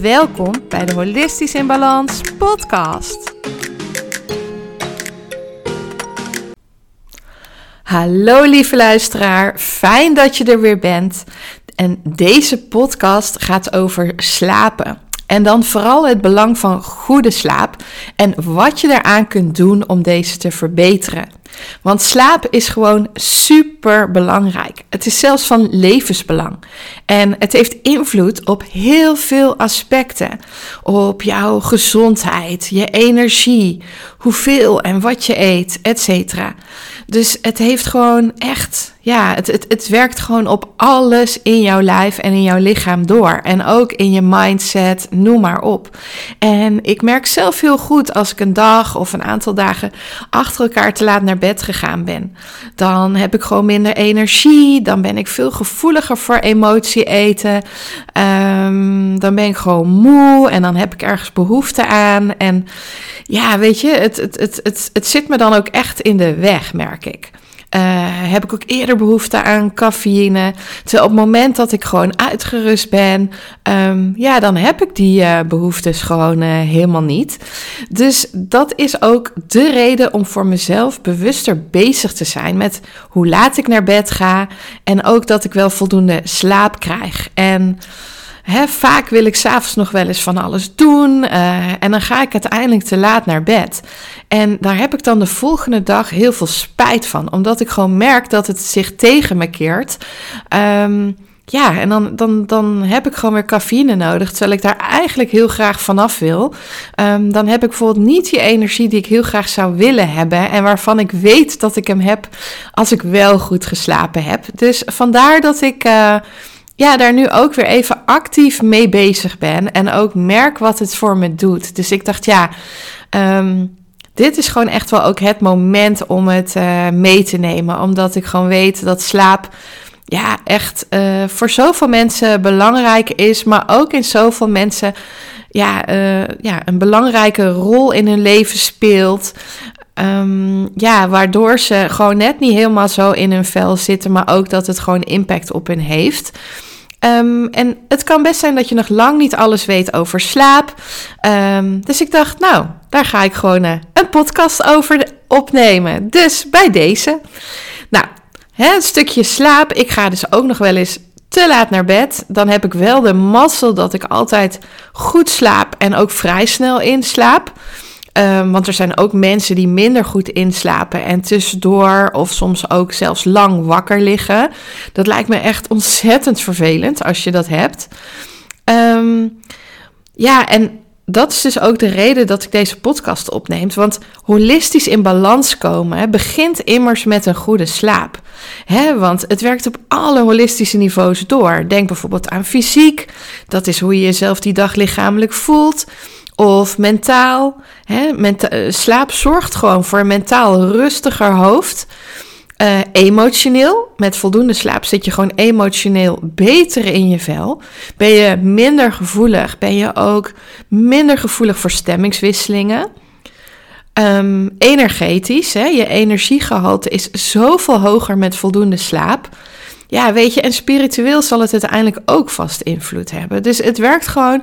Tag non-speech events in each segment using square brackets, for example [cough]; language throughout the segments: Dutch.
Welkom bij de Holistisch in Balans podcast. Hallo lieve luisteraar, fijn dat je er weer bent. En deze podcast gaat over slapen. En dan vooral het belang van goede slaap en wat je eraan kunt doen om deze te verbeteren. Want slaap is gewoon super belangrijk. Het is zelfs van levensbelang. En het heeft invloed op heel veel aspecten. Op jouw gezondheid, je energie, hoeveel en wat je eet, etc. Dus het heeft gewoon echt, ja, het, het, het werkt gewoon op alles in jouw lijf en in jouw lichaam door. En ook in je mindset, noem maar op. En ik merk zelf heel goed als ik een dag of een aantal dagen achter elkaar te laat naar bed gegaan ben. Dan heb ik gewoon minder energie, dan ben ik veel gevoeliger voor emotie eten. Ehm, dan ben ik gewoon moe en dan heb ik ergens behoefte aan. En ja, weet je, het, het, het, het, het zit me dan ook echt in de weg, merk ik. Uh, heb ik ook eerder behoefte aan cafeïne. Terwijl op het moment dat ik gewoon uitgerust ben, um, ja, dan heb ik die uh, behoeftes gewoon uh, helemaal niet. Dus dat is ook de reden om voor mezelf bewuster bezig te zijn met hoe laat ik naar bed ga en ook dat ik wel voldoende slaap krijg. En vaak wil ik s'avonds nog wel eens van alles doen uh, en dan ga ik uiteindelijk te laat naar bed. En daar heb ik dan de volgende dag heel veel spijt van, omdat ik gewoon merk dat het zich tegen me keert. Um, ja, en dan, dan, dan heb ik gewoon weer cafeïne nodig, terwijl ik daar eigenlijk heel graag vanaf wil. Um, dan heb ik bijvoorbeeld niet die energie die ik heel graag zou willen hebben en waarvan ik weet dat ik hem heb als ik wel goed geslapen heb. Dus vandaar dat ik. Uh, ja, daar nu ook weer even actief mee bezig ben. En ook merk wat het voor me doet. Dus ik dacht, ja, um, dit is gewoon echt wel ook het moment om het uh, mee te nemen. Omdat ik gewoon weet dat slaap ja, echt uh, voor zoveel mensen belangrijk is. Maar ook in zoveel mensen ja, uh, ja, een belangrijke rol in hun leven speelt. Um, ja, waardoor ze gewoon net niet helemaal zo in hun vel zitten, maar ook dat het gewoon impact op hen heeft. Um, en het kan best zijn dat je nog lang niet alles weet over slaap. Um, dus ik dacht, nou, daar ga ik gewoon uh, een podcast over opnemen. Dus bij deze. Nou, hè, een stukje slaap. Ik ga dus ook nog wel eens te laat naar bed. Dan heb ik wel de mazzel dat ik altijd goed slaap en ook vrij snel inslaap. Um, want er zijn ook mensen die minder goed inslapen en tussendoor of soms ook zelfs lang wakker liggen. Dat lijkt me echt ontzettend vervelend als je dat hebt. Um, ja, en dat is dus ook de reden dat ik deze podcast opneem. Want holistisch in balans komen begint immers met een goede slaap. Want het werkt op alle holistische niveaus door. Denk bijvoorbeeld aan fysiek. Dat is hoe je jezelf die dag lichamelijk voelt. Of mentaal. Hè, eh, slaap zorgt gewoon voor een mentaal rustiger hoofd. Uh, emotioneel, met voldoende slaap zit je gewoon emotioneel beter in je vel. Ben je minder gevoelig, ben je ook minder gevoelig voor stemmingswisselingen. Um, energetisch, hè, je energiegehalte is zoveel hoger met voldoende slaap. Ja, weet je, en spiritueel zal het uiteindelijk ook vast invloed hebben. Dus het werkt gewoon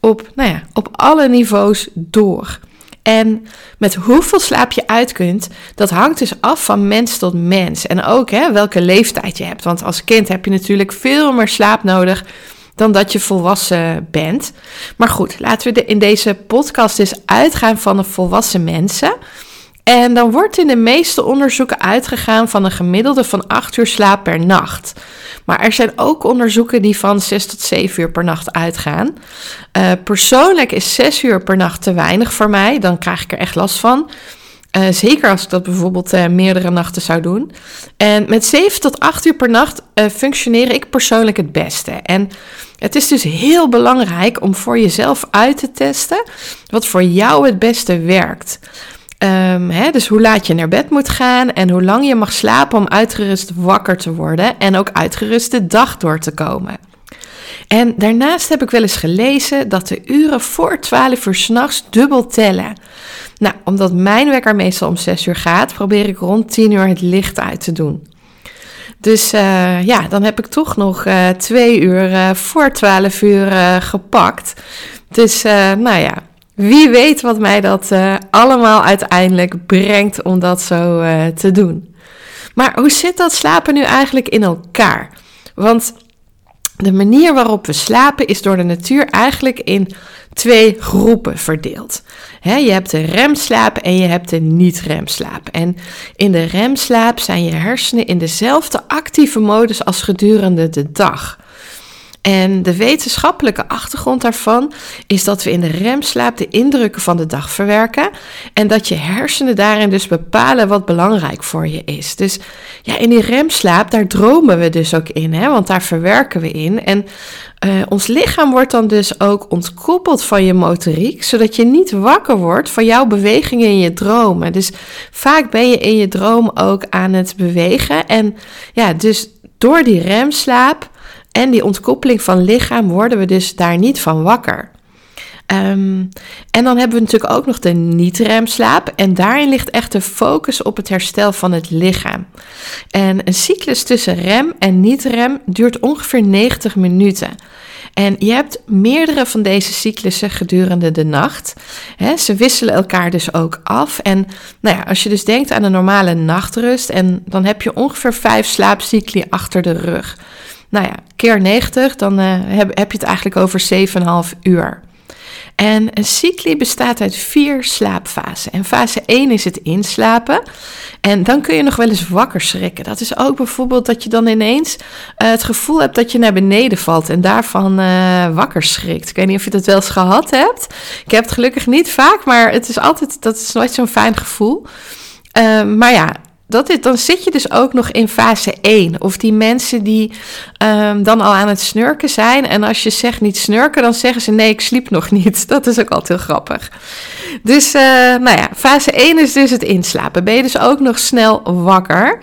op, nou ja, op alle niveaus door. En met hoeveel slaap je uit kunt, dat hangt dus af van mens tot mens. En ook hè, welke leeftijd je hebt. Want als kind heb je natuurlijk veel meer slaap nodig dan dat je volwassen bent. Maar goed, laten we in deze podcast dus uitgaan van de volwassen mensen. En dan wordt in de meeste onderzoeken uitgegaan van een gemiddelde van 8 uur slaap per nacht. Maar er zijn ook onderzoeken die van 6 tot 7 uur per nacht uitgaan. Uh, persoonlijk is 6 uur per nacht te weinig voor mij, dan krijg ik er echt last van. Uh, zeker als ik dat bijvoorbeeld uh, meerdere nachten zou doen. En met 7 tot 8 uur per nacht uh, functioneer ik persoonlijk het beste. En het is dus heel belangrijk om voor jezelf uit te testen wat voor jou het beste werkt. Um, hè, dus hoe laat je naar bed moet gaan en hoe lang je mag slapen om uitgerust wakker te worden en ook uitgerust de dag door te komen. En daarnaast heb ik wel eens gelezen dat de uren voor 12 uur s'nachts dubbel tellen. Nou, omdat mijn wekker meestal om 6 uur gaat, probeer ik rond 10 uur het licht uit te doen. Dus uh, ja, dan heb ik toch nog uh, twee uur uh, voor 12 uur gepakt. Dus nou ja, wie weet wat mij dat allemaal uiteindelijk brengt om dat zo te doen. Maar hoe zit dat slapen nu eigenlijk in elkaar? Want de manier waarop we slapen is door de natuur eigenlijk in twee groepen verdeeld. je hebt de remslaap en je hebt de niet-remslaap. En in de remslaap zijn je hersenen in dezelfde actieve modus als gedurende de dag. En de wetenschappelijke achtergrond daarvan is dat we in de remslaap de indrukken van de dag verwerken en dat je hersenen daarin dus bepalen wat belangrijk voor je is. Dus ja, in die remslaap, daar dromen we dus ook in, hè, want daar verwerken we in. En uh, ons lichaam wordt dan dus ook ontkoppeld van je motoriek, zodat je niet wakker wordt van jouw bewegingen in je dromen. Dus vaak ben je in je droom ook aan het bewegen en ja, dus door die remslaap en die ontkoppeling van lichaam worden we dus daar niet van wakker. Um, en dan hebben we natuurlijk ook nog de niet-remslaap. En daarin ligt echt de focus op het herstel van het lichaam. En een cyclus tussen rem en niet-rem duurt ongeveer 90 minuten. En je hebt meerdere van deze cyclussen gedurende de nacht. ze wisselen elkaar dus ook af. En nou ja, als je dus denkt aan een normale nachtrust, en dan heb je ongeveer vijf slaapcycli achter de rug. Nou ja, keer 90, dan uh, heb, heb je het eigenlijk over 7,5 uur. En een cycli bestaat uit vier slaapfasen. En fase 1 is het inslapen. En dan kun je nog wel eens wakker schrikken. Dat is ook bijvoorbeeld dat je dan ineens uh, het gevoel hebt dat je naar beneden valt en daarvan uh, wakker schrikt. Ik weet niet of je dat wel eens gehad hebt. Ik heb het gelukkig niet vaak, maar het is altijd, dat is nooit zo'n fijn gevoel. Uh, maar ja, dat dan zit je dus ook nog in fase 1. Of die mensen die um, dan al aan het snurken zijn. En als je zegt niet snurken, dan zeggen ze nee, ik sliep nog [laughs] niet. Dat is ook altijd heel grappig. Dus uh, nou ja, fase 1 is dus het inslapen. Ben je dus ook nog snel wakker.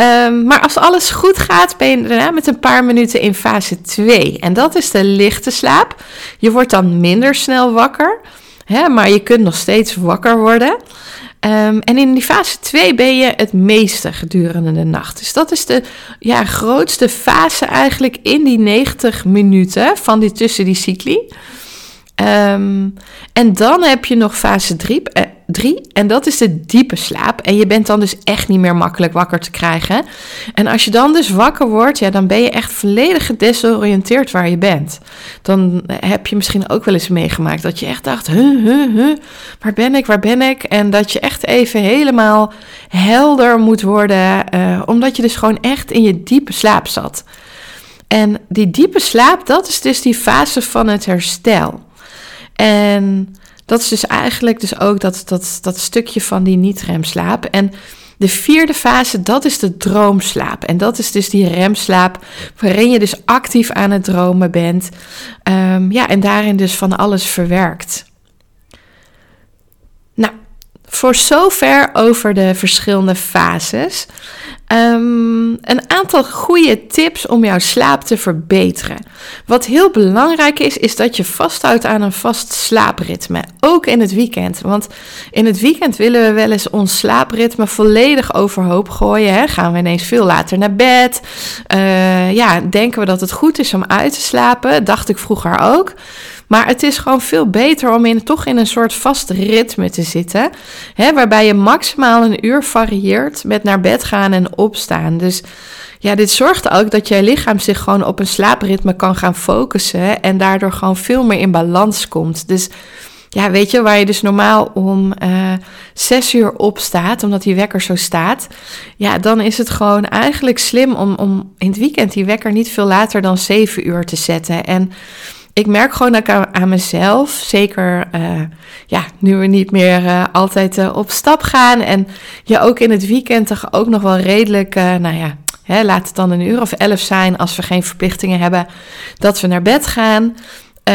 Um, maar als alles goed gaat, ben je daarna met een paar minuten in fase 2. En dat is de lichte slaap. Je wordt dan minder snel wakker. Hè, maar je kunt nog steeds wakker worden. Um, en in die fase 2 ben je het meeste gedurende de nacht. Dus dat is de ja, grootste fase eigenlijk in die 90 minuten van die, tussen die cycli. Um, en dan heb je nog fase 3, eh, 3 en dat is de diepe slaap. En je bent dan dus echt niet meer makkelijk wakker te krijgen. En als je dan dus wakker wordt, ja, dan ben je echt volledig gedesoriënteerd waar je bent. Dan heb je misschien ook wel eens meegemaakt dat je echt dacht, huh, huh, huh, waar ben ik, waar ben ik? En dat je echt even helemaal helder moet worden, uh, omdat je dus gewoon echt in je diepe slaap zat. En die diepe slaap, dat is dus die fase van het herstel. En dat is dus eigenlijk dus ook dat, dat, dat stukje van die niet-remslaap. En de vierde fase, dat is de droomslaap. En dat is dus die remslaap waarin je dus actief aan het dromen bent. Um, ja, en daarin dus van alles verwerkt. Voor zover over de verschillende fases. Um, een aantal goede tips om jouw slaap te verbeteren. Wat heel belangrijk is, is dat je vasthoudt aan een vast slaapritme. Ook in het weekend. Want in het weekend willen we wel eens ons slaapritme volledig overhoop gooien. Hè? Gaan we ineens veel later naar bed. Uh, ja, denken we dat het goed is om uit te slapen. Dacht ik vroeger ook. Maar het is gewoon veel beter om in, toch in een soort vast ritme te zitten. Hè, waarbij je maximaal een uur varieert met naar bed gaan en opstaan. Dus ja, dit zorgt ook dat je lichaam zich gewoon op een slaapritme kan gaan focussen. En daardoor gewoon veel meer in balans komt. Dus ja, weet je, waar je dus normaal om uh, zes uur opstaat, omdat die wekker zo staat. Ja, dan is het gewoon eigenlijk slim om, om in het weekend die wekker niet veel later dan zeven uur te zetten. En ik merk gewoon dat ik aan, mezelf, zeker uh, ja, nu we niet meer uh, altijd uh, op stap gaan en je ook in het weekend toch ook nog wel redelijk, nou ja, hè, laat het dan een uur of elf zijn als we geen verplichtingen hebben, dat we naar bed gaan.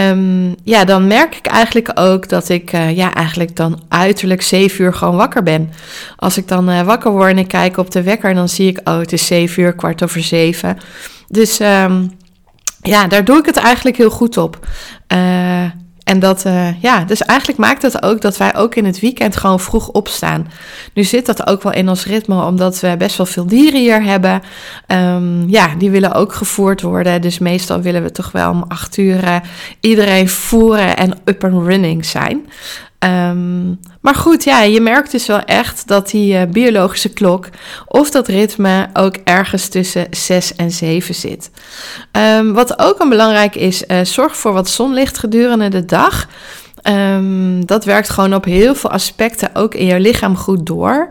Um, ja, dan merk ik eigenlijk ook dat ik ja, eigenlijk dan uiterlijk zeven uur gewoon wakker ben. Als ik dan wakker word en ik kijk op de wekker, dan zie ik, oh, het is zeven uur, kwart over zeven. Dus um, ja, daar doe ik het eigenlijk heel goed op. Uh, en dat, uh, ja, dus eigenlijk maakt het ook dat wij ook in het weekend gewoon vroeg opstaan. Nu zit dat ook wel in ons ritme, omdat we best wel veel dieren hier hebben. Um, ja, die willen ook gevoerd worden. Dus meestal willen we toch wel om acht uur uh, iedereen voeren en up and running zijn. Um, maar goed, ja, je merkt dus wel echt dat die uh, biologische klok of dat ritme ook ergens tussen 6 en 7 zit. Um, wat ook een belangrijk is, uh, zorg voor wat zonlicht gedurende de dag. Um, dat werkt gewoon op heel veel aspecten ook in jouw lichaam goed door.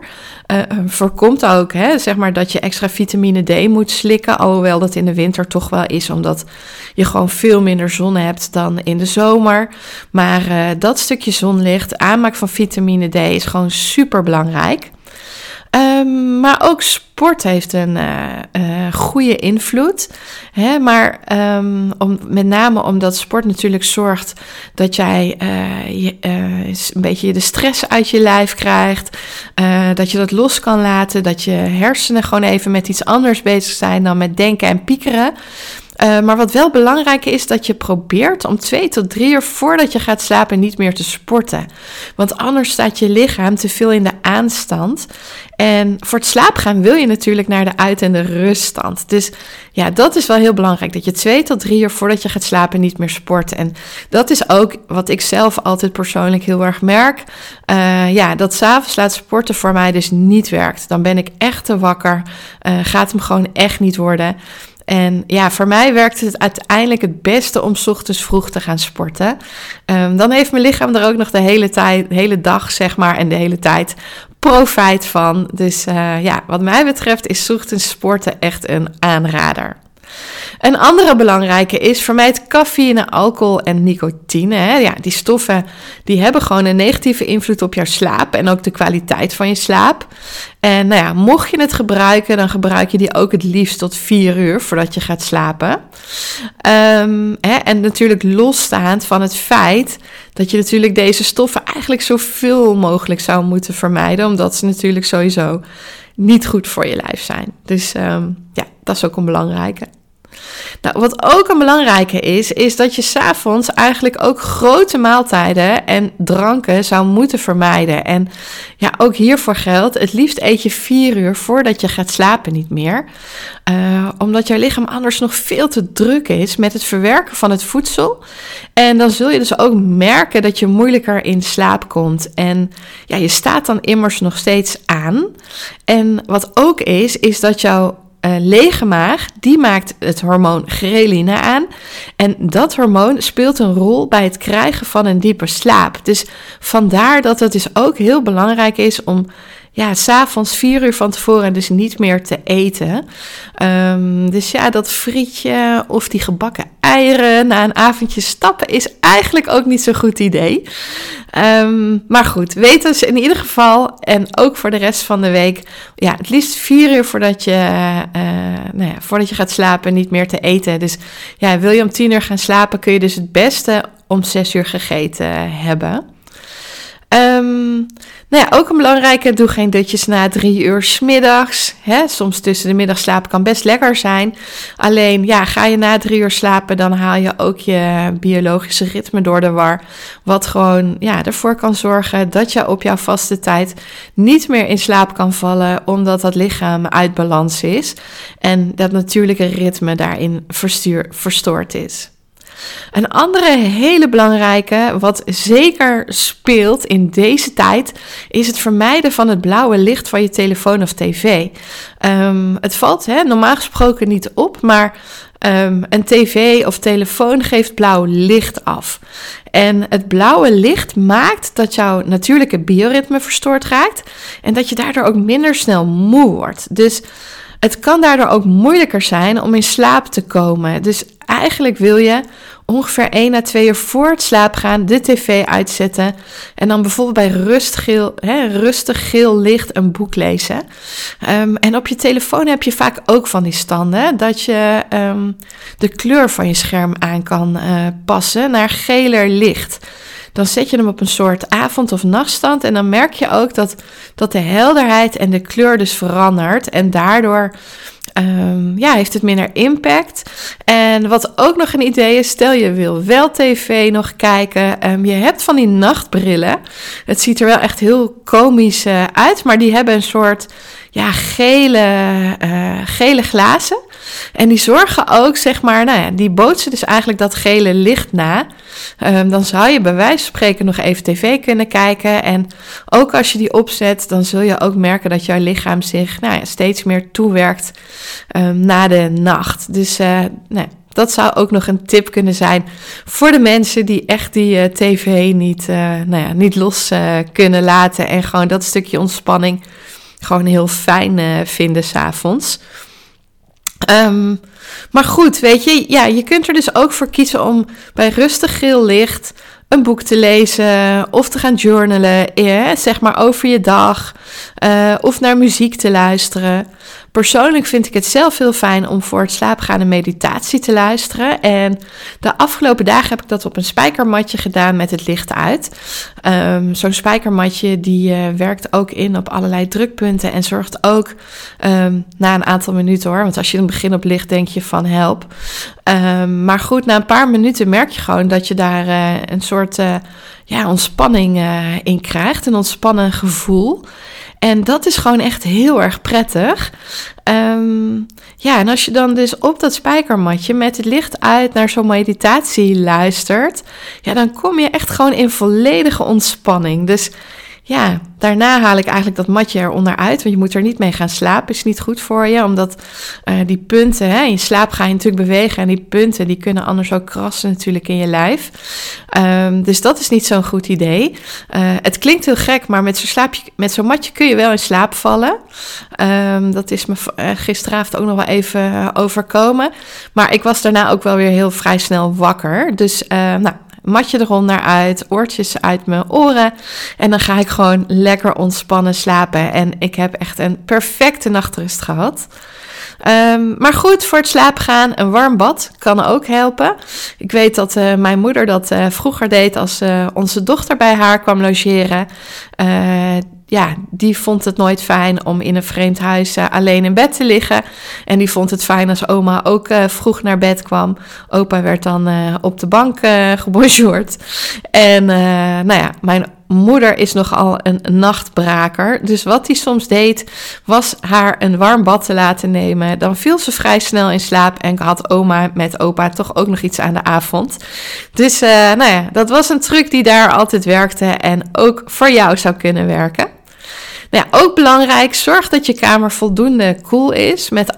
Uh, voorkomt ook hè, zeg maar dat je extra vitamine D moet slikken. Alhoewel dat in de winter toch wel is, omdat je gewoon veel minder zon hebt dan in de zomer. Maar uh, dat stukje zonlicht, aanmaak van vitamine D is gewoon super belangrijk. Um, maar ook sport heeft een uh, uh, goede invloed. Hè? Maar um, om, met name omdat sport natuurlijk zorgt dat jij je, een beetje de stress uit je lijf krijgt. dat je dat los kan laten. Dat je hersenen gewoon even met iets anders bezig zijn dan met denken en piekeren. Uh, maar wat wel belangrijk is, dat je probeert om twee tot drie uur voordat je gaat slapen niet meer te sporten. Want anders staat je lichaam te veel in de aanstand. En voor het slaapgaan wil je natuurlijk naar de uit- en de ruststand. Dus ja, dat is wel heel belangrijk. Dat je twee tot drie uur voordat je gaat slapen niet meer sport. En dat is ook wat ik zelf altijd persoonlijk heel erg merk. Uh, ja, dat s'avonds laat sporten voor mij dus niet werkt. Dan ben ik echt te wakker. Uh, gaat hem gewoon echt niet worden. En ja, voor mij werkt het uiteindelijk het beste om ochtends vroeg te gaan sporten. Um, dan heeft mijn lichaam er ook nog de hele, tijd, hele dag, zeg maar, en de hele tijd profijt van. Dus uh, ja, wat mij betreft is ochtends sporten echt een aanrader. Een andere belangrijke is vermijd cafeïne, alcohol en nicotine. Ja, die stoffen die hebben gewoon een negatieve invloed op jouw slaap en ook de kwaliteit van je slaap. En nou ja, mocht je het gebruiken, dan gebruik je die ook het liefst tot vier uur voordat je gaat slapen. Um, hè, en natuurlijk losstaand van het feit dat je natuurlijk deze stoffen eigenlijk zoveel mogelijk zou moeten vermijden, omdat ze natuurlijk sowieso niet goed voor je lijf zijn. Dus um, ja, dat is ook een belangrijke. Nou, wat ook een belangrijke is, is dat je s'avonds eigenlijk ook grote maaltijden en dranken zou moeten vermijden. En ja, ook hiervoor geldt, het liefst eet je vier uur voordat je gaat slapen niet meer. Uh, omdat jouw lichaam anders nog veel te druk is met het verwerken van het voedsel. En dan zul je dus ook merken dat je moeilijker in slaap komt. En ja, je staat dan immers nog steeds aan. En wat ook is, is dat jouw uh, lege maag, die maakt het hormoon ghreline aan. En dat hormoon speelt een rol bij het krijgen van een diepe slaap. Dus vandaar dat het dus ook heel belangrijk is om ja, s'avonds vier uur van tevoren dus niet meer te eten. Um, dus ja, dat frietje of die gebakken eieren na een avondje stappen is eigenlijk ook niet zo'n goed idee. Um, maar goed, weet dus in ieder geval en ook voor de rest van de week, ja, het liefst vier uur voordat je, uh, nou ja, voordat je gaat slapen niet meer te eten. Dus ja, wil je om tien uur gaan slapen, kun je dus het beste om zes uur gegeten hebben. Um, nou ja, ook een belangrijke, doe geen dutjes na drie uur smiddags. Hè? Soms tussen de middagslaap kan best lekker zijn. Alleen, ja, ga je na drie uur slapen, dan haal je ook je biologische ritme door de war. Wat gewoon ja, ervoor kan zorgen dat je op jouw vaste tijd niet meer in slaap kan vallen, omdat dat lichaam uit balans is. En dat natuurlijke ritme daarin verstuur, verstoord is. Een andere hele belangrijke, wat zeker speelt in deze tijd, is het vermijden van het blauwe licht van je telefoon of tv. Um, het valt hè, normaal gesproken niet op, maar um, een tv of telefoon geeft blauw licht af. En het blauwe licht maakt dat jouw natuurlijke bioritme verstoord raakt en dat je daardoor ook minder snel moe wordt. Dus het kan daardoor ook moeilijker zijn om in slaap te komen. Dus eigenlijk wil je ongeveer 1 à 2 uur voor het slaap gaan de tv uitzetten. En dan bijvoorbeeld bij rustgeel, hè, rustig geel licht een boek lezen. Um, en op je telefoon heb je vaak ook van die standen. Dat je um, de kleur van je scherm aan kan uh, passen naar geler licht. Dan zet je hem op een soort avond- of nachtstand. En dan merk je ook dat, dat de helderheid en de kleur dus verandert. En daardoor um, ja, heeft het minder impact. En wat ook nog een idee is, stel je wil wel tv nog kijken. Um, je hebt van die nachtbrillen. Het ziet er wel echt heel komisch uh, uit, maar die hebben een soort ja, gele, uh, gele glazen. En die zorgen ook, zeg maar, nou ja, die bootsen dus eigenlijk dat gele licht na. Um, dan zou je bij wijze van spreken nog even tv kunnen kijken. En ook als je die opzet, dan zul je ook merken dat jouw lichaam zich nou ja, steeds meer toewerkt um, na de nacht. Dus uh, nou, dat zou ook nog een tip kunnen zijn voor de mensen die echt die uh, tv niet, uh, nou ja, niet los kunnen laten. En gewoon dat stukje ontspanning gewoon heel fijn vinden s'avonds. Um, maar goed, weet je, ja, je kunt er dus ook voor kiezen om bij rustig geel licht een boek te lezen of te gaan journalen, ja, zeg maar over je dag, uh, of naar muziek te luisteren. Persoonlijk vind ik het zelf heel fijn om voor het slapen gaan een meditatie te luisteren. En de afgelopen dagen heb ik dat op een spijkermatje gedaan met het licht uit. Um, Zo'n spijkermatje die uh, werkt ook in op allerlei drukpunten en zorgt ook um, na een aantal minuten hoor. Want als je in het begin op licht denk je van help. Um, maar goed, na een paar minuten merk je gewoon dat je daar uh, een soort uh, ja, ontspanning in krijgt. Een ontspannen gevoel. En dat is gewoon echt heel erg prettig. Um, ja, en als je dan dus op dat spijkermatje met het licht uit naar zo'n meditatie luistert, ja, dan kom je echt gewoon in volledige ontspanning. Dus ja, daarna haal ik eigenlijk dat matje eronder uit. Want je moet er niet mee gaan slapen. Is niet goed voor je. Omdat uh, die punten, hè, in slaap ga je natuurlijk bewegen. En die punten die kunnen anders ook krassen natuurlijk in je lijf. Um, dus dat is niet zo'n goed idee. Uh, het klinkt heel gek, maar met zo'n met zo'n matje kun je wel in slaap vallen. Um, dat is me uh, gisteravond ook nog wel even overkomen. Maar ik was daarna ook wel weer heel vrij snel wakker. Dus nou matje eronder uit, oortjes uit mijn oren. En dan ga ik gewoon lekker ontspannen slapen. En ik heb echt een perfecte nachtrust gehad. Um, maar goed, voor het slapen gaan, een warm bad kan ook helpen. Ik weet dat uh, mijn moeder dat uh, vroeger deed als uh, onze dochter bij haar kwam logeren ja, die vond het nooit fijn om in een vreemd huis uh, alleen in bed te liggen. En die vond het fijn als oma ook uh, vroeg naar bed kwam. Opa werd dan uh, op de bank [laughs] gebonjourd. En nou ja, mijn moeder is nogal een nachtbraker. Dus wat hij soms deed, was haar een warm bad te laten nemen. Dan viel ze vrij snel in slaap en had oma met opa toch ook nog iets aan de avond. Dus nou ja, dat was een truc die daar altijd werkte en ook voor jou zou kunnen werken. Nou ja, ook belangrijk, zorg dat je kamer voldoende koel is met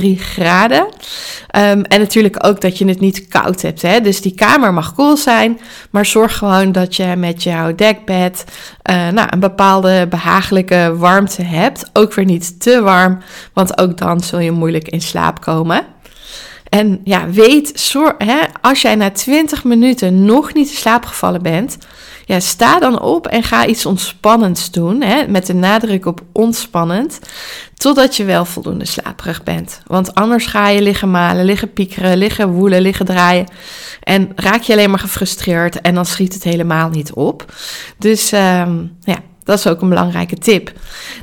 18,3 graden. Um, en natuurlijk ook dat je het niet koud hebt. Hè? Dus die kamer mag koel zijn, maar zorg gewoon dat je met jouw dekbed uh, nou, een bepaalde behagelijke warmte hebt. Ook weer niet te warm, want ook dan zul je moeilijk in slaap komen. En ja, weet, hè, als jij na 20 minuten nog niet in slaap gevallen bent, ja, sta dan op en ga iets ontspannends doen. Hè, met de nadruk op ontspannend. Totdat je wel voldoende slaperig bent. Want anders ga je liggen malen, liggen piekeren, liggen woelen, liggen draaien. En raak je alleen maar gefrustreerd en dan schiet het helemaal niet op. Dus um, ja, dat is ook een belangrijke tip.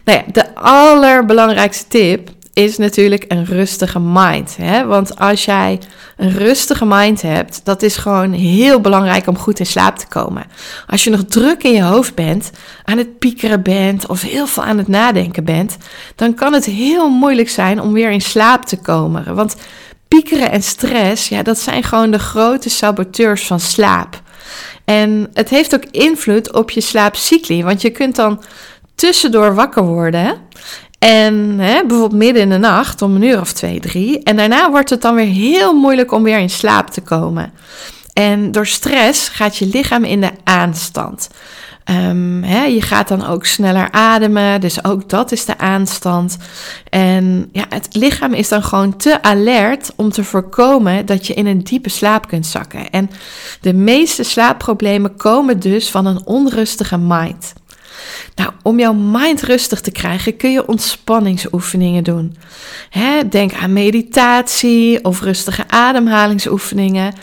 Nou ja, de allerbelangrijkste tip is natuurlijk een rustige mind. Hè? Want als jij een rustige mind hebt, dat is gewoon heel belangrijk om goed in slaap te komen. Als je nog druk in je hoofd bent, aan het piekeren bent of heel veel aan het nadenken bent, dan kan het heel moeilijk zijn om weer in slaap te komen. Want piekeren en stress, ja, dat zijn gewoon de grote saboteurs van slaap. En het heeft ook invloed op je slaapcycli, want je kunt dan tussendoor wakker worden. En hè, bijvoorbeeld midden in de nacht om een uur of twee, drie. En daarna wordt het dan weer heel moeilijk om weer in slaap te komen. En door stress gaat je lichaam in de aanstand. Um, hè, je gaat dan ook sneller ademen, dus ook dat is de aanstand. En ja, het lichaam is dan gewoon te alert om te voorkomen dat je in een diepe slaap kunt zakken. En de meeste slaapproblemen komen dus van een onrustige mind. Nou, om jouw mind rustig te krijgen kun je ontspanningsoefeningen doen. Hè, denk aan meditatie of rustige ademhalingsoefeningen.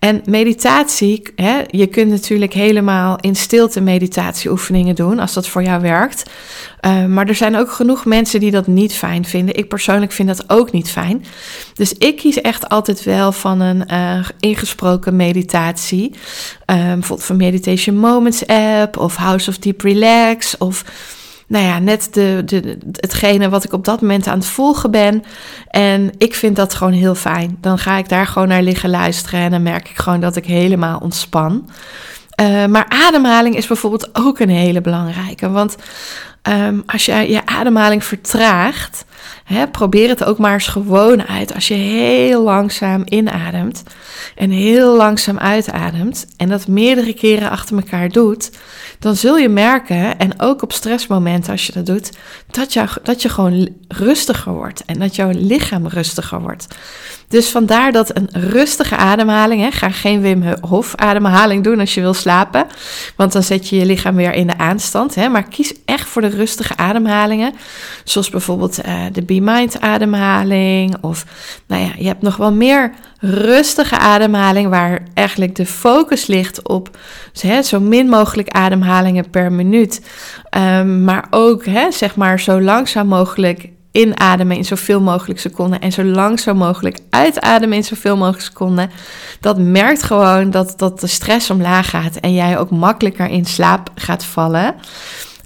En meditatie, hè, je kunt natuurlijk helemaal in stilte meditatieoefeningen doen als dat voor jou werkt. Uh, maar er zijn ook genoeg mensen die dat niet fijn vinden. Ik persoonlijk vind dat ook niet fijn. Dus ik kies echt altijd wel van een uh, ingesproken meditatie. Uh, bijvoorbeeld van Meditation Moments app of House of Deep Relax of nou ja, net de, de, hetgene wat ik op dat moment aan het volgen ben. En ik vind dat gewoon heel fijn. Dan ga ik daar gewoon naar liggen luisteren en dan merk ik gewoon dat ik helemaal ontspan. Uh, maar ademhaling is bijvoorbeeld ook een hele belangrijke. Want um, als je je ademhaling vertraagt, probeer het ook maar eens gewoon uit. Als je heel langzaam inademt en heel langzaam uitademt en dat meerdere keren achter elkaar doet, dan zul je merken, en ook op stressmomenten als je dat doet, dat je, dat je gewoon rustiger wordt en dat jouw lichaam rustiger wordt. Dus vandaar dat een rustige ademhaling, hè, ga geen Wim Hof ademhaling doen als je wil slapen, want dan zet je je lichaam weer in de aanstand. Hè, maar kies echt voor de rustige ademhalingen, zoals bijvoorbeeld uh, de Be Mind ademhaling of nou ja, je hebt nog wel meer rustige ademhaling waar eigenlijk de focus ligt op hè, zo min mogelijk ademhalingen per minuut. Um, maar ook hè, zeg maar zo langzaam mogelijk inademen in zoveel mogelijk seconden en zo langzaam mogelijk uitademen in zoveel mogelijk seconden. Dat merkt gewoon dat, dat de stress omlaag gaat en jij ook makkelijker in slaap gaat vallen.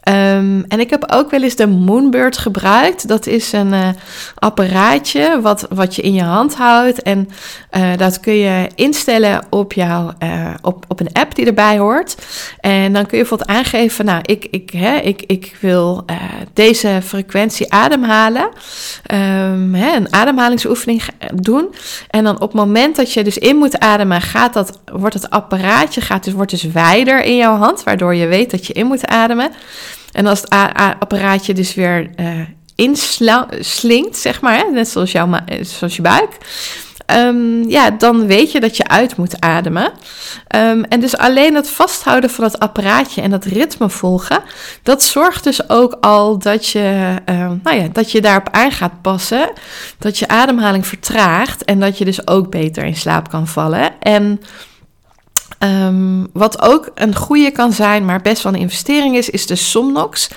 Um, en ik heb ook wel eens de Moonbird gebruikt. Dat is een uh, apparaatje wat, wat je in je hand houdt. En uh, dat kun je instellen op, jouw, uh, op, op een app die erbij hoort. En dan kun je bijvoorbeeld aangeven: Nou, ik, ik, hè, ik, ik wil deze frequentie ademhalen. Um, hè, een ademhalingsoefening doen. En dan op het moment dat je dus in moet ademen, gaat dat, wordt het apparaatje gaat dus, wordt dus wijder in jouw hand. Waardoor je weet dat je in moet ademen. En als het apparaatje dus weer uh, inslinkt, zeg maar, hè, net zoals, jouw eh, zoals je buik. Um, ja, dan weet je dat je uit moet ademen. Um, en dus alleen het vasthouden van het apparaatje en dat ritme volgen, dat zorgt dus ook al dat je, uh, nou ja, dat je daarop aan gaat passen. Dat je ademhaling vertraagt en dat je dus ook beter in slaap kan vallen. En Um, wat ook een goede kan zijn, maar best wel een investering is, is de Somnox.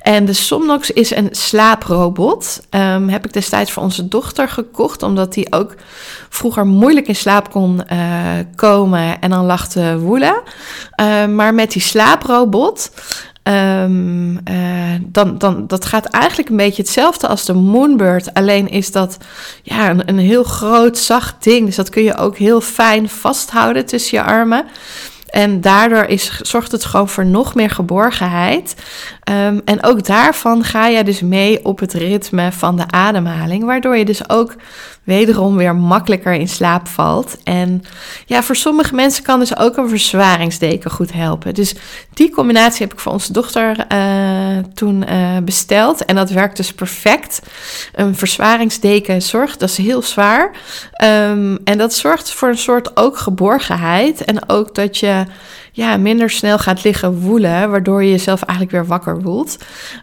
En de Somnox is een slaaprobot. Um, heb ik destijds voor onze dochter gekocht, omdat die ook vroeger moeilijk in slaap kon uh, komen en dan lag te woelen. Uh, maar met die slaaprobot Um, dan, dan, dat gaat eigenlijk een beetje hetzelfde als de Moonbird. Alleen is dat ja, een, een heel groot, zacht ding. Dus dat kun je ook heel fijn vasthouden tussen je armen. En daardoor is, zorgt het gewoon voor nog meer geborgenheid. Um, en ook daarvan ga je dus mee op het ritme van de ademhaling. Waardoor je dus ook wederom weer makkelijker in slaap valt. En ja, voor sommige mensen kan dus ook een verzwaringsdeken goed helpen. Dus die combinatie heb ik voor onze dochter uh, toen uh, besteld. En dat werkt dus perfect. Een verzwaringsdeken zorgt, dat is heel zwaar. Um, en dat zorgt voor een soort ook geborgenheid. En ook dat je ja, minder snel gaat liggen woelen, waardoor je jezelf eigenlijk weer wakker woelt.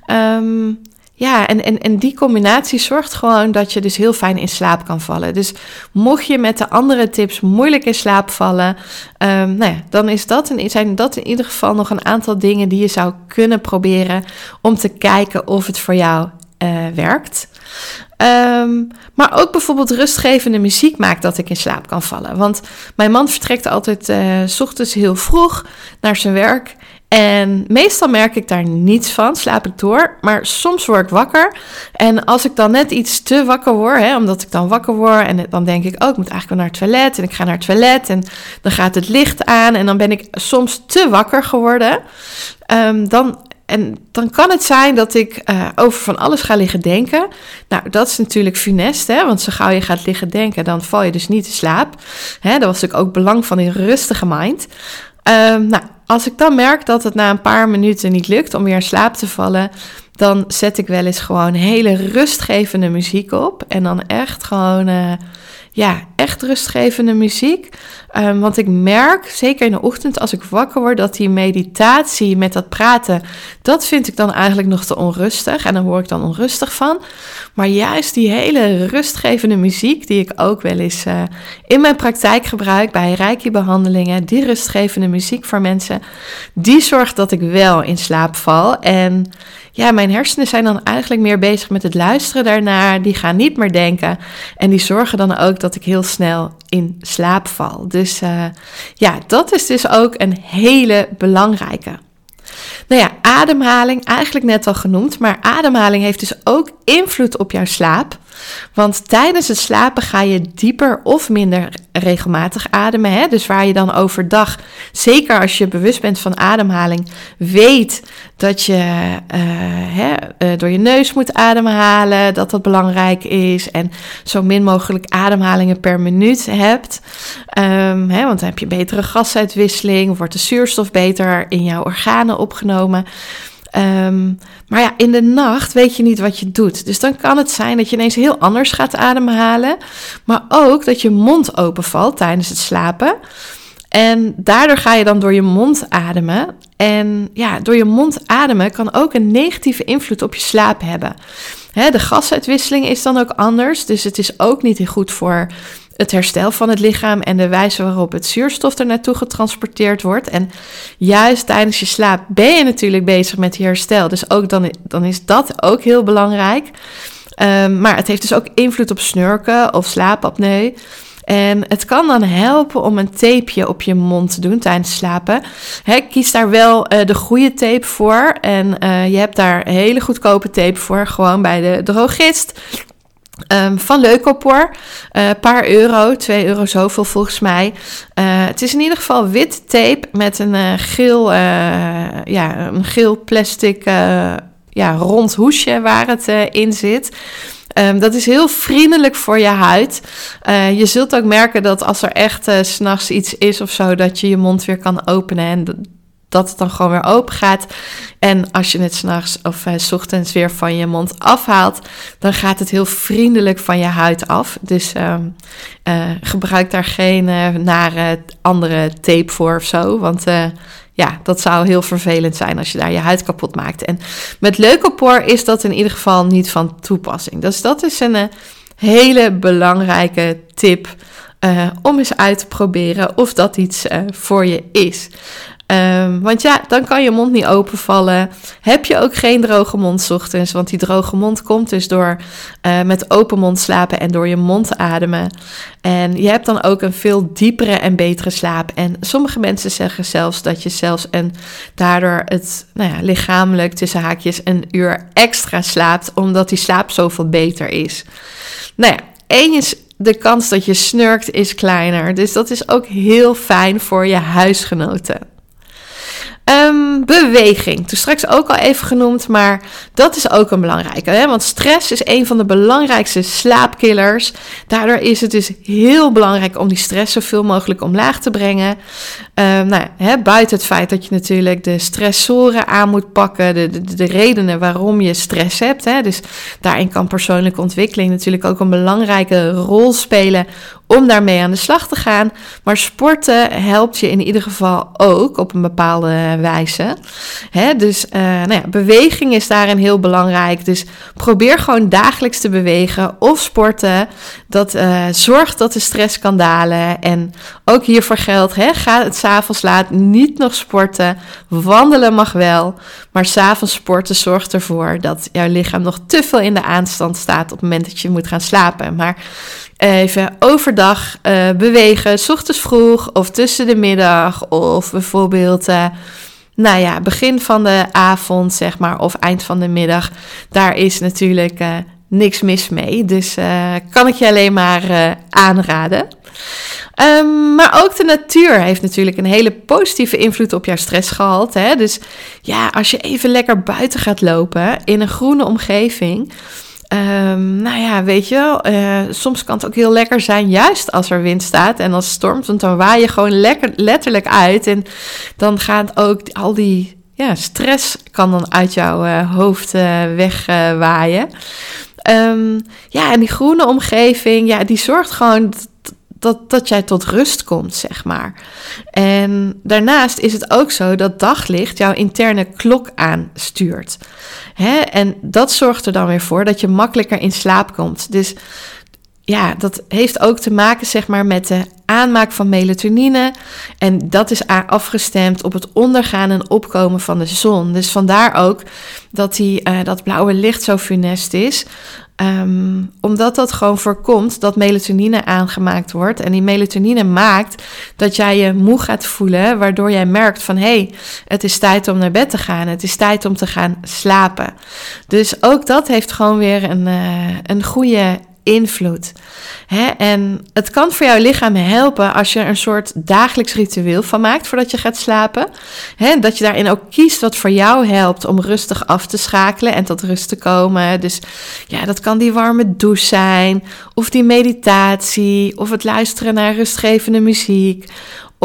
Um, ja, en, en, en die combinatie zorgt gewoon dat je dus heel fijn in slaap kan vallen. Dus mocht je met de andere tips moeilijk in slaap vallen, um, nou ja, dan is dat een, zijn dat in ieder geval nog een aantal dingen die je zou kunnen proberen om te kijken of het voor jou uh, werkt. Um, maar ook bijvoorbeeld rustgevende muziek maakt dat ik in slaap kan vallen. Want mijn man vertrekt altijd uh, s ochtends heel vroeg naar zijn werk. En meestal merk ik daar niets van, slaap ik door. Maar soms word ik wakker. En als ik dan net iets te wakker word, hè, omdat ik dan wakker word en dan denk ik, oh, ik moet eigenlijk wel naar het toilet. En ik ga naar het toilet en dan gaat het licht aan. En dan ben ik soms te wakker geworden. Um, dan en dan kan het zijn dat ik uh, over van alles ga liggen denken. Nou, dat is natuurlijk funest, hè? want zo gauw je gaat liggen denken, dan val je dus niet te slaap. Hè? Dat was natuurlijk ook belang van een rustige mind. Um, nou, als ik dan merk dat het na een paar minuten niet lukt om weer in slaap te vallen, dan zet ik wel eens gewoon hele rustgevende muziek op. En dan echt gewoon, uh, ja, echt rustgevende muziek. Um, want ik merk, zeker in de ochtend als ik wakker word, dat die meditatie met dat praten, dat vind ik dan eigenlijk nog te onrustig. En dan word ik dan onrustig van. Maar juist die hele rustgevende muziek, die ik ook wel eens uh, in mijn praktijk gebruik bij Reiki-behandelingen, die rustgevende muziek voor mensen, die zorgt dat ik wel in slaap val. En ja, mijn hersenen zijn dan eigenlijk meer bezig met het luisteren daarnaar. Die gaan niet meer denken. En die zorgen dan ook dat ik heel snel in slaap val. Dus uh, ja, dat is dus ook een hele belangrijke. Nou ja, ademhaling, eigenlijk net al genoemd, maar ademhaling heeft dus ook invloed op jouw slaap. Want tijdens het slapen ga je dieper of minder regelmatig ademen. Hè? Dus waar je dan overdag, zeker als je bewust bent van ademhaling, weet dat je uh, hè, uh, door je neus moet ademhalen, dat dat belangrijk is. En zo min mogelijk ademhalingen per minuut hebt. Um, hè, want dan heb je betere gasuitwisseling, wordt de zuurstof beter in jouw organen opgenomen. Um, maar ja, in de nacht weet je niet wat je doet. Dus dan kan het zijn dat je ineens heel anders gaat ademhalen. Maar ook dat je mond openvalt tijdens het slapen. En daardoor ga je dan door je mond ademen. En ja, door je mond ademen kan ook een negatieve invloed op je slaap hebben. de gasuitwisseling is dan ook anders. Dus het is ook niet goed voor het herstel van het lichaam en de wijze waarop het zuurstof er naartoe getransporteerd wordt. En juist tijdens je slaap ben je natuurlijk bezig met je herstel. Dus ook dan, dan is dat ook heel belangrijk. Um, maar het heeft dus ook invloed op snurken of slaapapneu. En het kan dan helpen om een tapeje op je mond te doen tijdens slapen. kies daar wel uh, de goede tape voor. En uh, je hebt daar hele goedkope tape voor, gewoon bij de drogist. Um, van Leukopor. Een uh, paar euro, 2 euro zoveel volgens mij. Uh, het is in ieder geval wit tape met een uh, geel, ja, een geel plastic ja, rond hoesje waar het in zit. Um, dat is heel vriendelijk voor je huid. je zult ook merken dat als er echt s s'nachts iets is of zo, dat je je mond weer kan openen. En dat het dan gewoon weer open gaat. En als je het s'nachts of uh, s ochtends weer van je mond afhaalt, dan gaat het heel vriendelijk van je huid af. Dus uh, uh, gebruik daar geen uh, nare andere tape voor of zo. Want ja, dat zou heel vervelend zijn als je daar je huid kapot maakt. En met leukopoor is dat in ieder geval niet van toepassing. Dus dat is een hele belangrijke tip. Om eens uit te proberen of dat iets voor je is. Um, want ja, dan kan je mond niet openvallen. Heb je ook geen droge mond ochtends, want die droge mond komt dus door uh, met open mond slapen en door je mond ademen. En je hebt dan ook een veel diepere en betere slaap. En sommige mensen zeggen zelfs dat je zelfs en daardoor het nou ja, lichamelijk tussen haakjes een uur extra slaapt, omdat die slaap zoveel beter is. Nou ja, één is de kans dat je snurkt is kleiner. Dus dat is ook heel fijn voor je huisgenoten. Um, beweging. Toen straks ook al even genoemd, maar dat is ook een belangrijke. Hè? Want stress is een van de belangrijkste slaapkillers. Daardoor is het dus heel belangrijk om die stress zoveel mogelijk omlaag te brengen. Um, nou, hè, buiten het feit dat je natuurlijk de stressoren aan moet pakken, de, de, de redenen waarom je stress hebt. Hè? Dus daarin kan persoonlijke ontwikkeling natuurlijk ook een belangrijke rol spelen om daarmee aan de slag te gaan. Maar sporten helpt je in ieder geval ook op een bepaalde wijze. Hè? Dus uh, nou ja, beweging is daarin heel belangrijk. Dus probeer gewoon dagelijks te bewegen of sporten. Dat uh, zorgt dat de stress kan dalen. En ook hiervoor geldt, hè, ga het s'avonds laat niet nog sporten. Wandelen mag wel. Maar s'avonds sporten zorgt ervoor dat jouw lichaam nog te veel in de aanstand staat op het moment dat je moet gaan slapen. Maar even overdag uh, bewegen, s ochtends vroeg of tussen de middag of bijvoorbeeld, uh, nou ja, begin van de avond zeg maar of eind van de middag. Daar is natuurlijk uh, niks mis mee, dus kan ik je alleen maar aanraden. Um, maar ook de natuur heeft natuurlijk een hele positieve invloed op jouw stressgehalte. Hè? Dus ja, als je even lekker buiten gaat lopen in een groene omgeving Um, nou ja, weet je wel, uh, soms kan het ook heel lekker zijn, juist als er wind staat en als het stormt, want dan waai je gewoon lekker, letterlijk uit. En dan gaat ook al die ja, stress kan dan uit jouw uh, hoofd uh, wegwaaien. Um, ja, en die groene omgeving, ja, die zorgt gewoon dat, dat jij tot rust komt, zeg maar. En daarnaast is het ook zo dat daglicht jouw interne klok aanstuurt. Hè? En dat zorgt er dan weer voor dat je makkelijker in slaap komt. Dus ja, dat heeft ook te maken zeg maar, met de aanmaak van melatonine. En dat is afgestemd op het ondergaan en opkomen van de zon. Dus vandaar ook dat die, uh, dat blauwe licht zo funest is. Um, omdat dat gewoon voorkomt dat melatonine aangemaakt wordt. En die melatonine maakt dat jij je moe gaat voelen, waardoor jij merkt van hé, hey, het is tijd om naar bed te gaan. Het is tijd om te gaan slapen. Dus ook dat heeft gewoon weer een, uh, een goede invloed. Hè? En het kan voor jouw lichaam helpen als je er een soort dagelijks ritueel van maakt voordat je gaat slapen. Hè? Dat je daarin ook kiest wat voor jou helpt om rustig af te schakelen en tot rust te komen. Dus ja, dat kan die warme douche zijn, of die meditatie, of het luisteren naar rustgevende muziek.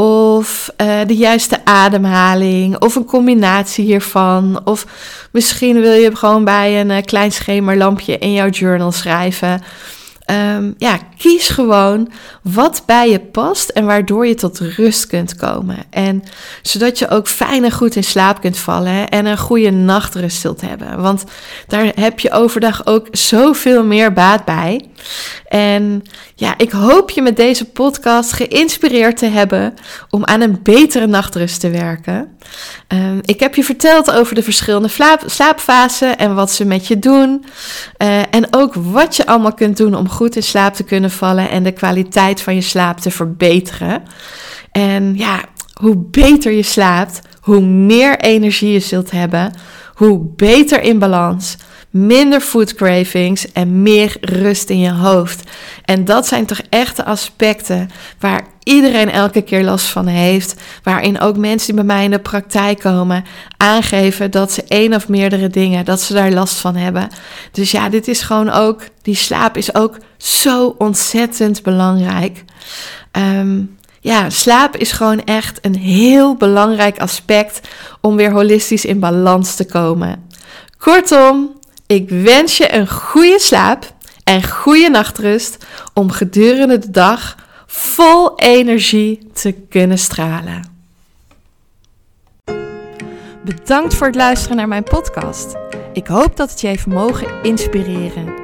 Of uh, de juiste ademhaling, of een combinatie hiervan. Of misschien wil je gewoon bij een uh, klein schemerlampje in jouw journal schrijven. Um, ja, kies gewoon wat bij je past en waardoor je tot rust kunt komen. En zodat je ook fijn en goed in slaap kunt vallen en een goede nachtrust zult hebben. Want daar heb je overdag ook zoveel meer baat bij. En ja, ik hoop je met deze podcast geïnspireerd te hebben om aan een betere nachtrust te werken. Um, ik heb je verteld over de verschillende slaapfasen en wat ze met je doen. Uh, en ook wat je allemaal kunt doen om goed in slaap te kunnen vallen en de kwaliteit van je slaap te verbeteren. En ja, hoe beter je slaapt, hoe meer energie je zult hebben, hoe beter in balans, minder food cravings en meer rust in je hoofd. En dat zijn toch echt de aspecten waar iedereen elke keer last van heeft. Waarin ook mensen die bij mij in de praktijk komen aangeven dat ze één of meerdere dingen, dat ze daar last van hebben. Dus ja, dit is gewoon ook, die slaap is ook zo ontzettend belangrijk. Um, ja, slaap is gewoon echt een heel belangrijk aspect om weer holistisch in balans te komen. Kortom, ik wens je een goede slaap en goede nachtrust om gedurende de dag vol energie te kunnen stralen. Bedankt voor het luisteren naar mijn podcast. Ik hoop dat het je heeft mogen inspireren.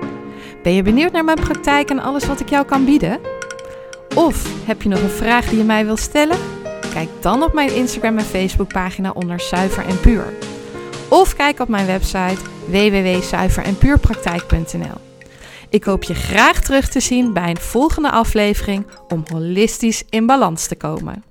Ben je benieuwd naar mijn praktijk en alles wat ik jou kan bieden? Of heb je nog een vraag die je mij wilt stellen? Kijk dan op mijn Instagram en Facebook pagina onder Zuiver en Puur. Of kijk op mijn website www.zuiverenpuurpraktijk.nl. Ik hoop je graag terug te zien bij een volgende aflevering om holistisch in balans te komen.